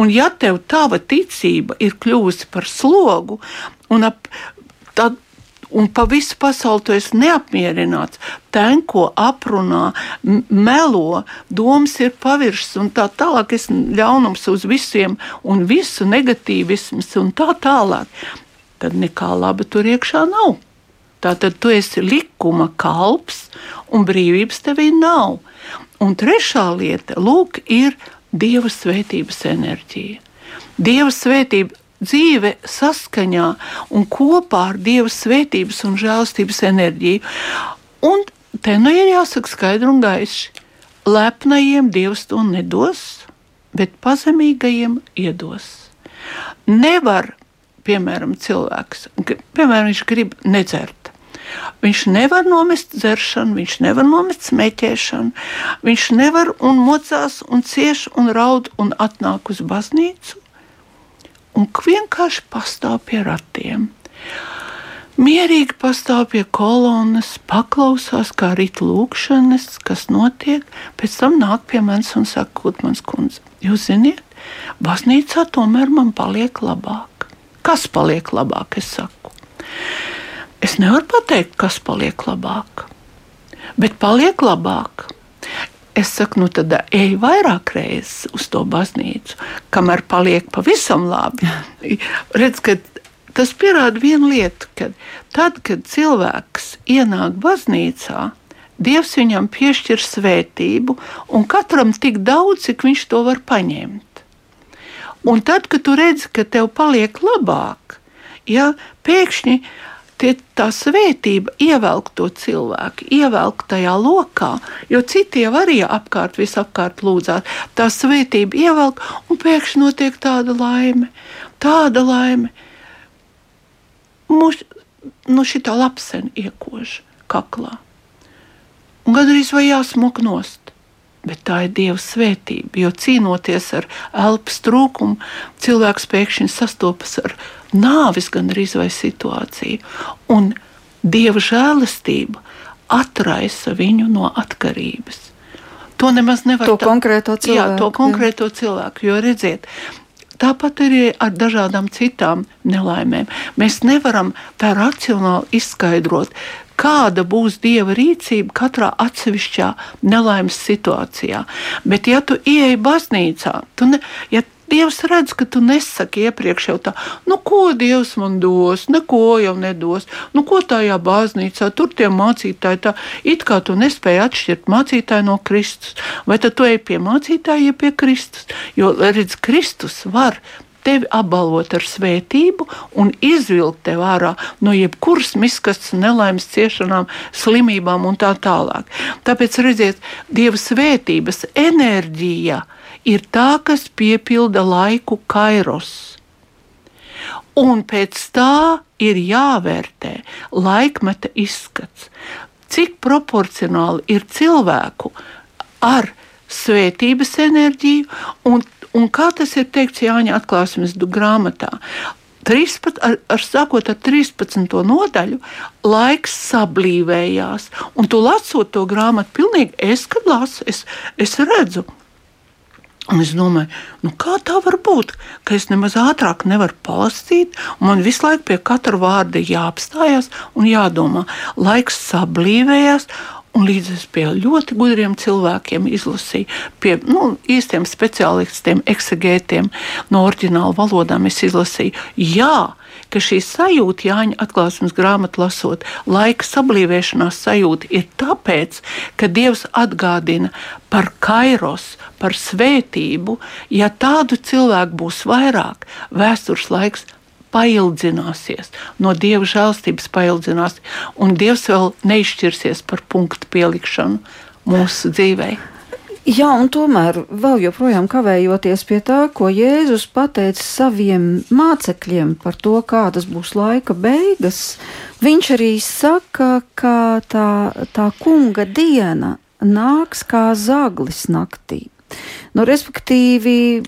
Un ja tev tava ticība ir kļuvusi par slogu, un, ap, tad, un pa visu pasauli tu esi neapmierināts, tenko aprunā, melo, domas ir paviršas un tā tālāk, es ļaunums uz visiem un visu negatīvisms un tā tālāk, tad nekā laba tur iekšā nav. Tātad tu esi likuma kalps, un brīvības tevī nav. Un trešā lieta lūk, ir dieva svētības enerģija. Dieva svētība dzīve saskaņā un kopā ar dieva svētības un žēlstības enerģiju. Un te nu ir jāsaka skaidri un gaiši. Lepnajiem dievs to nedos, bet pazemīgajiem iedos. Nevar, piemēram, cilvēks, piemēram, viņš grib nedzert. Viņš nevar nomest dzeršanu, viņš nevar nomest smēķēšanu, viņš nevar un mocās un cieš un raud un atnāk uz baznīcu un vienkārši pastāv pie ratiem. Mierīgi pastāv pie kolonas, paklausās, kā rīt lūkšanas, kas notiek, pēc tam nāk pie manis un saka, Kutmans kundze, jūs ziniet, baznīcā tomēr man paliek labāk. Kas paliek labāk, es saku? Es nevaru pateikt, kas paliek labāk, bet paliek labāk. Es saku, nu tad ej vairāk reizes uz to baznīcu, kamēr paliek pavisam labi. Redz, ka tas pierāda vienu lietu, ka tad, kad cilvēks ienāk baznīcā, Dievs viņam piešķir svētību, un katram tik daudz, cik viņš to var paņemt. Un tad, kad tu redzi, ka tev paliek labāk, ja pēkšņi tie, tā svētība ievelk to cilvēku, ievelk tajā lokā, jo citi jau arī apkārt, visapkārt lūdzās. Tā svētība ievelk, un pēkšņi notiek tāda laime, tāda laime. Mums nu, šī tā lapsena iekož kaklā. Un gandrīz vai jāsmuk nost. Bet tā ir Dieva svētība, jo cīnoties ar elpas trūkumu, cilvēks pēkšņi sastopas ar nāvis gan arī vai situāciju. Un dieva žēlastība atraisa viņu no atkarības. To nemaz nevar to tā, konkrēto cilvēku. Jā, to konkrēto jā. cilvēku. Jo redziet, Tāpat arī ar dažādām citām nelaimēm. Mēs nevaram tā racionāli izskaidrot, kāda būs dieva rīcība katrā atsevišķā nelaimes situācijā. Bet, ja tu ieej baznīcā, tu ne, ja Dievs redz, ka tu nesaki iepriekš jau tā, nu, ko Dievs man dos, neko jau nedos. Nu, ko tajā baznīcā, tur tie mācītāji, tā it kā tu nespēji atšķirt mācītāju no Kristus. Vai tad tu ej pie mācītāja, ja pie Kristus? Jo, redz, Kristus var tevi apbalvot ar svētību un izvilkt tevi ārā no jebkuras miskas, nelaimes, ciešanām, slimībām un tā tālāk. Tāpēc redziet, Dieva svētības enerģija ir tā, kas piepilda laiku kairos. Un pēc tā ir jāvērtē laikmeta izskats, cik proporcionāli ir cilvēku ar svētības enerģiju, un, un kā tas ir teikts Jāņa atklāsmes grāmatā. 13, ar, ar sākot ar 13. nodaļu, laiks sablīvējās. Un tu lasot to grāmatu, pilnīgi es, kad lasu, es, es redzu, Un es domāju, nu kā tā var būt, ka es nemaz ātrāk nevaru palasīt, un man visu laiku pie katra vārda jāapstājās un jādomā. Laiks sablīvējās, Un līdz es pie ļoti gudriem cilvēkiem izlasīju, pie nu, īstiem speciālistiem, eksegētiem no oriģināla valodām es izlasīju. Jā, ka šī sajūta, Jāņa atklāsmes grāmatā lasot, laika sablīvēšanās sajūta ir tāpēc, ka Dievs atgādina par kairos, par svētību. Ja tādu cilvēku būs vairāk, vēstures laiks paildzināsies, no dieva žēlstības paildzinās, un dievs vēl neizšķirsies par punktu pielikšanu mūsu dzīvēm. Jā, un tomēr vēl joprojām kavējoties pie tā, ko Jēzus pateica saviem mācekļiem par to, kādas būs laika beigas, viņš arī saka, ka tā, tā kunga diena nāks kā zaglis naktī. Nu, respektīvi,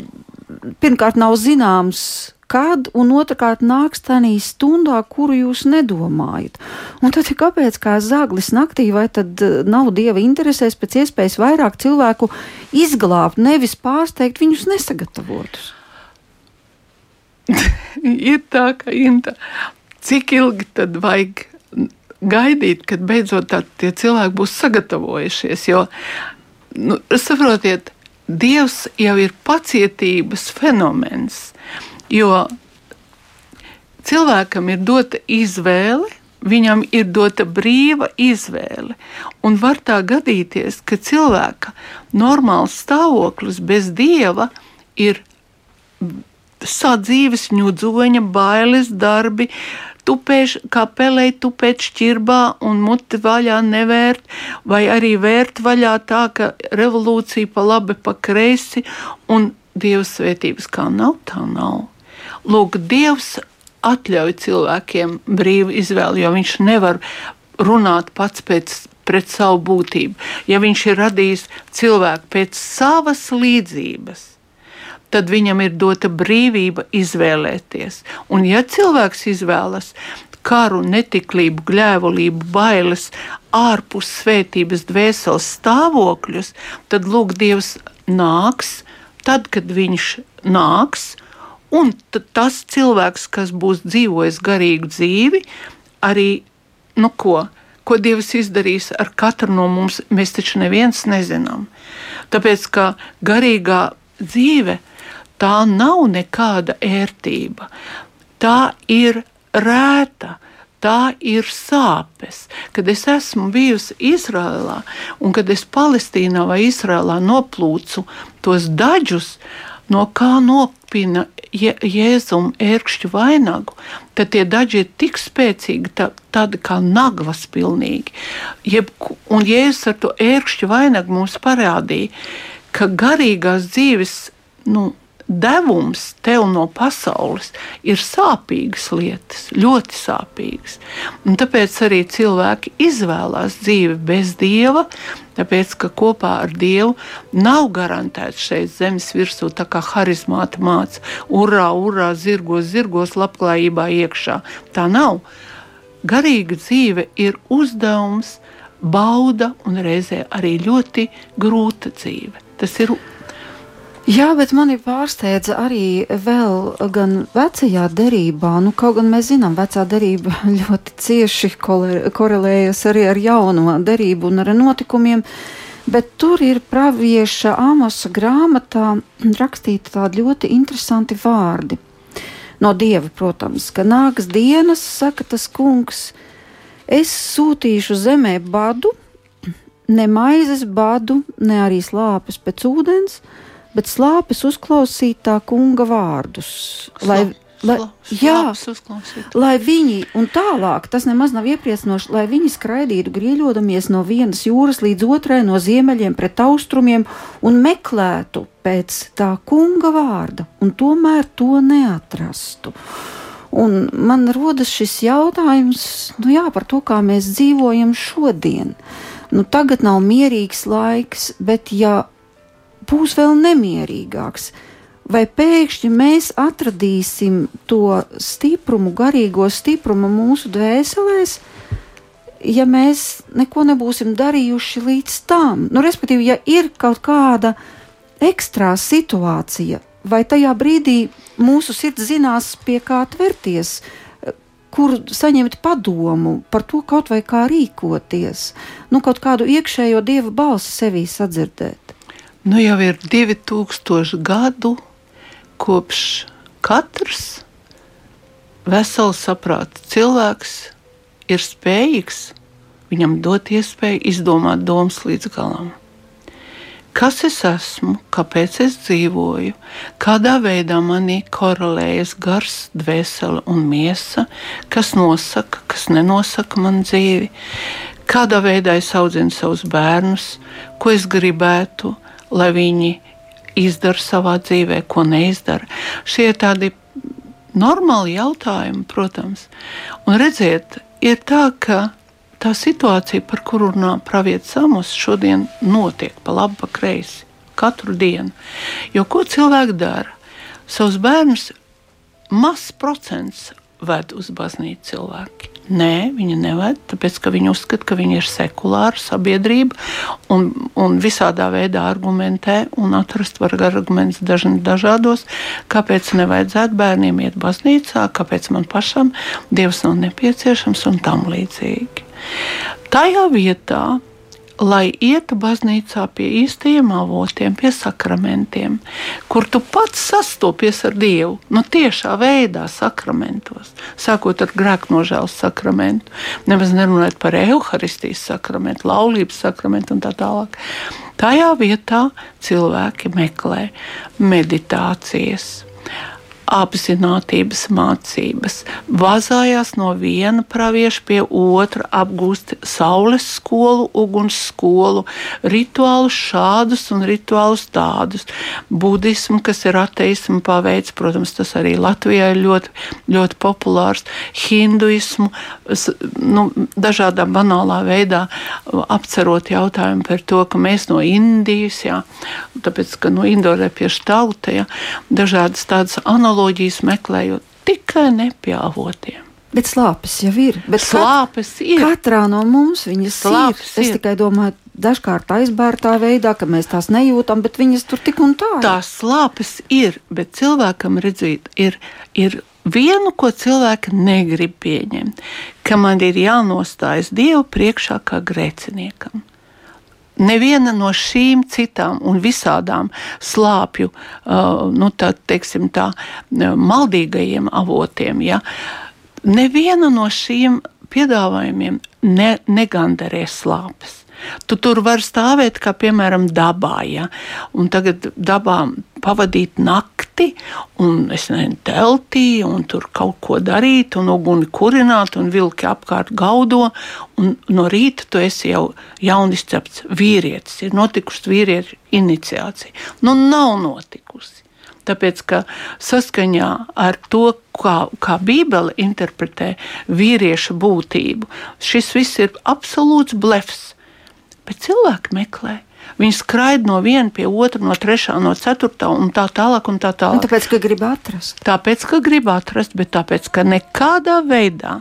pirmkārt, nav zināms, kad, un otrkārt nāks tādā stundā, kuru jūs nedomājat. Un tad, kāpēc kā zaglis naktī, vai tad eh, nav dieva interesēs pēc iespējas vairāk cilvēku izglābt, nevis pārsteigt viņus nesagatavotus? Ir tā, ka Inta, cik ilgi tad vajag gaidīt, kad beidzot tā, tie cilvēki būs sagatavojušies. Jo, nu, saprotiet, Dievs jau ir pacietības fenomens. Jo cilvēkam ir dota izvēle, viņam ir dota brīva izvēle. Un var tā gadīties, ka cilvēka normāls stāvoklis bez dieva ir sadzīves, ņudzoņa, bailes, darbi, tupēš, kā pelēt, tupēt šķirbā un muti vaļā nevērt, vai arī vērt vaļā tā, ka revolūcija pa labi, pa kreisi, un Dieva svētības kā nav, tā nav. Lūk, Dievs atļauj cilvēkiem brīvu izvēli, jo viņš nevar runāt pats pēc, pret savu būtību. Ja viņš ir radījis cilvēku pēc savas līdzības, tad viņam ir dota brīvība izvēlēties. Un ja cilvēks izvēlas karu, netiklību, gļēvulību, bailes, ārpus svētības, dvēseles stāvokļus, tad lūk, Dievs nāks, tad, kad viņš nāks Un tas cilvēks, kas būs dzīvojis garīgu dzīvi, arī nu ko, ko Dievs izdarīs ar katru no mums, mēs taču neviens nezinām. Tāpēc, ka garīgā dzīve tā nav nekāda ērtība, tā ir rēta. Tā ir sāpes. Kad es esmu bijusi Izrēlā, un kad es Palestīnā vai Izrēlā noplūcu tos daļus, no kā nopina je, jēzum ērkšķu vainagu, tad tie daži ir tik spēcīgi, tā, tādi kā naglas pilnīgi. Jeb, un jēzus ar to ērkšķu vainagu mums parādīja, ka garīgās dzīves, nu, devums tev no pasaules ir sāpīgas lietas, ļoti sāpīgas. Un tāpēc arī cilvēki izvēlās dzīvi bez dieva, tāpēc ka kopā ar dievu nav garantēts šeit zemes virsū, tā kā harizmāta māca, urā, urā, zirgos, zirgos, labklājībā iekšā. Tā nav. Garīga dzīve ir uzdevums, bauda un reizē arī ļoti grūta dzīve. Tas ir Jā, bet mani pārsteidza arī vēl gan vecajā derībā, nu, kaut gan mēs zinām, vecā derība ļoti cieši korelējas arī ar jauno derību un ar notikumiem, bet tur ir pravieša Āmosa grāmatā rakstīti tādi ļoti interesanti vārdi. No dieva, protams, ka nāks dienas, saka tas kungs, es sūtīšu zemē badu, ne maizes badu, ne arī slāpes pēc ūdens, bet slāpes uzklausīt tā kunga vārdus. Lai, lai, jā, lai viņi, un tālāk, tas nemaz nav iepriecinoši, lai viņi skraidītu grieļodamies no vienas jūras līdz otrai, no ziemeļiem pret austrumiem un meklētu pēc tā kunga vārda, un tomēr to neatrastu. Un man rodas šis jautājums nu jā, par to, kā mēs dzīvojam šodien. Nu, tagad nav mierīgs laiks, bet ja būs vēl nemierīgāks. Vai pēkšņi mēs atradīsim to stiprumu, garīgo stiprumu mūsu dvēselēs, ja mēs neko nebūsim darījuši līdz tam? Nu, respektīvi, ja ir kaut kāda ekstrā situācija, vai tajā brīdī mūsu sirds zinās, pie kā tverties, kur saņemt padomu par to, kaut vai kā rīkoties, nu, kaut kādu iekšējo dieva balsi sevī sadzirdēt. Nu, jau ir 2000 gadu kopš katrs vesels saprāta cilvēks ir spējīgs viņam dot iespēju izdomāt domas līdz galam. Kas es esmu, kāpēc es dzīvoju, kādā veidā manī korelējas gars, dvēsele un miesa, kas nosaka, kas nenosaka man dzīvi, kādā veidā es audzinu savus bērnus, ko es gribētu, lai viņi izdara savā dzīvē, ko neizdara. Šie ir tādi normāli jautājumi, protams. Un redziet, ir tā, ka tā situācija, par kuru runā pravietis Samos, šodien notiek pa labi, pa kreisi. Katru dienu. Jo ko cilvēki dara? Savus bērnus mazs procents ved uz baznīcu cilvēki. Nē, viņi neved, tāpēc ka viņi uzskata, ka viņi ir sekulāra sabiedrība un, un visādā veidā argumentē un atrast var argumentus dažādos, kāpēc nevajadzētu bērniem iet baznīcā, kāpēc man pašam Dievs nav nepieciešams un tam līdzīgi. Tajā vietā, lai ietu baznīcā pie īstajiem avotiem, pie sakramentiem, kur tu pats sastopies ar Dievu, nu tiešā veidā sakramentos, sākot ar grēknožēlas sakramentu, nemaz nerunājot par evaharistijas sakramentu, laulības sakramentu un tā tālāk. Tajā vietā cilvēki meklē meditācijas, apziņotības mācības, vazājās no viena pravieša pie otra, apgūst saules skolu, uguns skolu, rituālus šādus un rituālus tādus. Budismu, kas ir ateismu paveids, protams, tas arī Latvijā ir ļoti, ļoti populārs, hinduismu, nu, dažādā banālā veidā apcerot jautājumu par to, ka mēs no Indijas, jā, tāpēc, ka no Indorēpiešu tauta, jā, dažādas tādas analoģijas analoģijas meklējot tikai nepjāvotiem. Bet slāpes jau ir. Bet slāpes kat, ir. Katrā no mums viņas slāpes ir. Es tikai domāju, dažkārt aizbērtā veidā, ka mēs tās nejūtam, bet viņas tur tik un tā. Ir. Tās slāpes ir, bet cilvēkam redzīt, ir, ir vienu, ko cilvēki negrib pieņemt, ka man ir jānostājas Dievu priekšā kā grēciniekam neviena no šīm citām un visādām slāpju, uh, nu, tā, teiksim, tā, maldīgajiem avotiem, ja, neviena no šīm piedāvājumiem ne, negandarēs slāpes. Tu tur var stāvēt, kā piemēram, dabā. Ja? Un tagad dabā pavadīt nakti, un es nezinu, teltī, un tur kaut ko darīt, un uguni kurināt, un vilki apkārt gaudo. No rīta tu esi jau jaunizcepts vīrietis, ir notikusi vīriešu iniciācija. Nu, nav notikusi. Tāpēc, ka saskaņā ar to, kā, kā Bībele interpretē vīrieša būtību, šis viss ir absolūts blefs bet cilvēki meklē. Viņi skraida no viena pie otra, no trešā, no ceturtā un tā tālāk. Un tā tālāk. Un tāpēc, ka grib atrast. Tāpēc, ka grib atrast, bet tāpēc, ka nekādā veidā,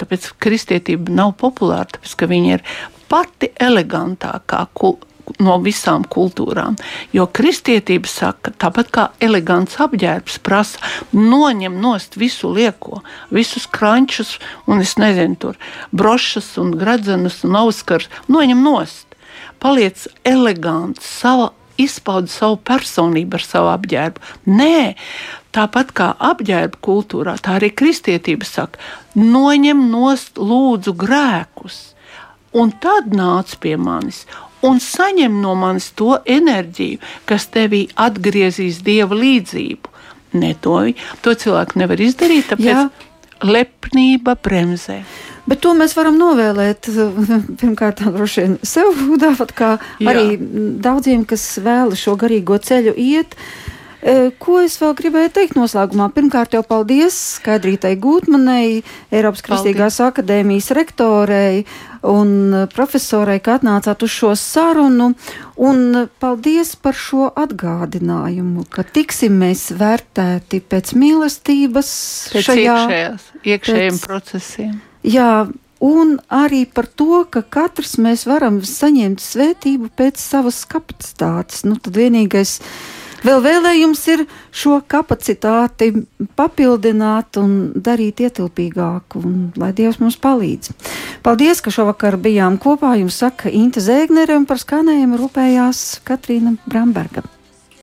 tāpēc kristietība nav populāra, tāpēc, ka viņi ir pati elegantākā no visām kultūrām. Jo kristietība saka, tāpat kā elegants apģērbs prasa, noņem nost visu lieko, visus krančus un es nezinu, tur brošas un gradzenes un auskars, noņem nost. Paliec elegants, sava izpauda savu personību ar savu apģērbu. Nē, tāpat kā apģērba kultūrā, tā arī kristietība saka, noņem nost lūdzu grēkus. Un tad nāc pie manis un saņem no manis to enerģiju, kas tevī atgriezīs dieva līdzību. Ne to, to cilvēku nevar izdarīt, tāpēc Jā. lepnība bremzē. Bet to mēs varam novēlēt pirmkārt, droši vien sev, tāpat kā Jā. arī daudziem, kas vēlas šo garīgo ceļu iet. E, ko es vēl gribēju teikt noslēgumā? Pirmkārt, jau paldies Skaidrītai Gūtmanai, Eiropas Kristīgās paldies. akadēmijas rektorei un uh, profesorai, ka atnācāt uz šo sarunu. Un paldies par šo atgādinājumu, ka tiksim mēs vērtēti pēc mīlestības, pēc šajā, iekšējās, iekšējiem pēc, procesiem. Jā, un arī par to, ka katrs mēs varam saņemt svētību pēc savas kapacitātes. Nu, tad vienīgais Vēl vēlējums ir šo kapacitāti papildināt un darīt ietilpīgāku, un lai Dievs mums palīdz. Paldies, ka šovakar bijām kopā. Jums saka Inte Zēgnere un par skanējumu rūpējās Katrīna Bramberga.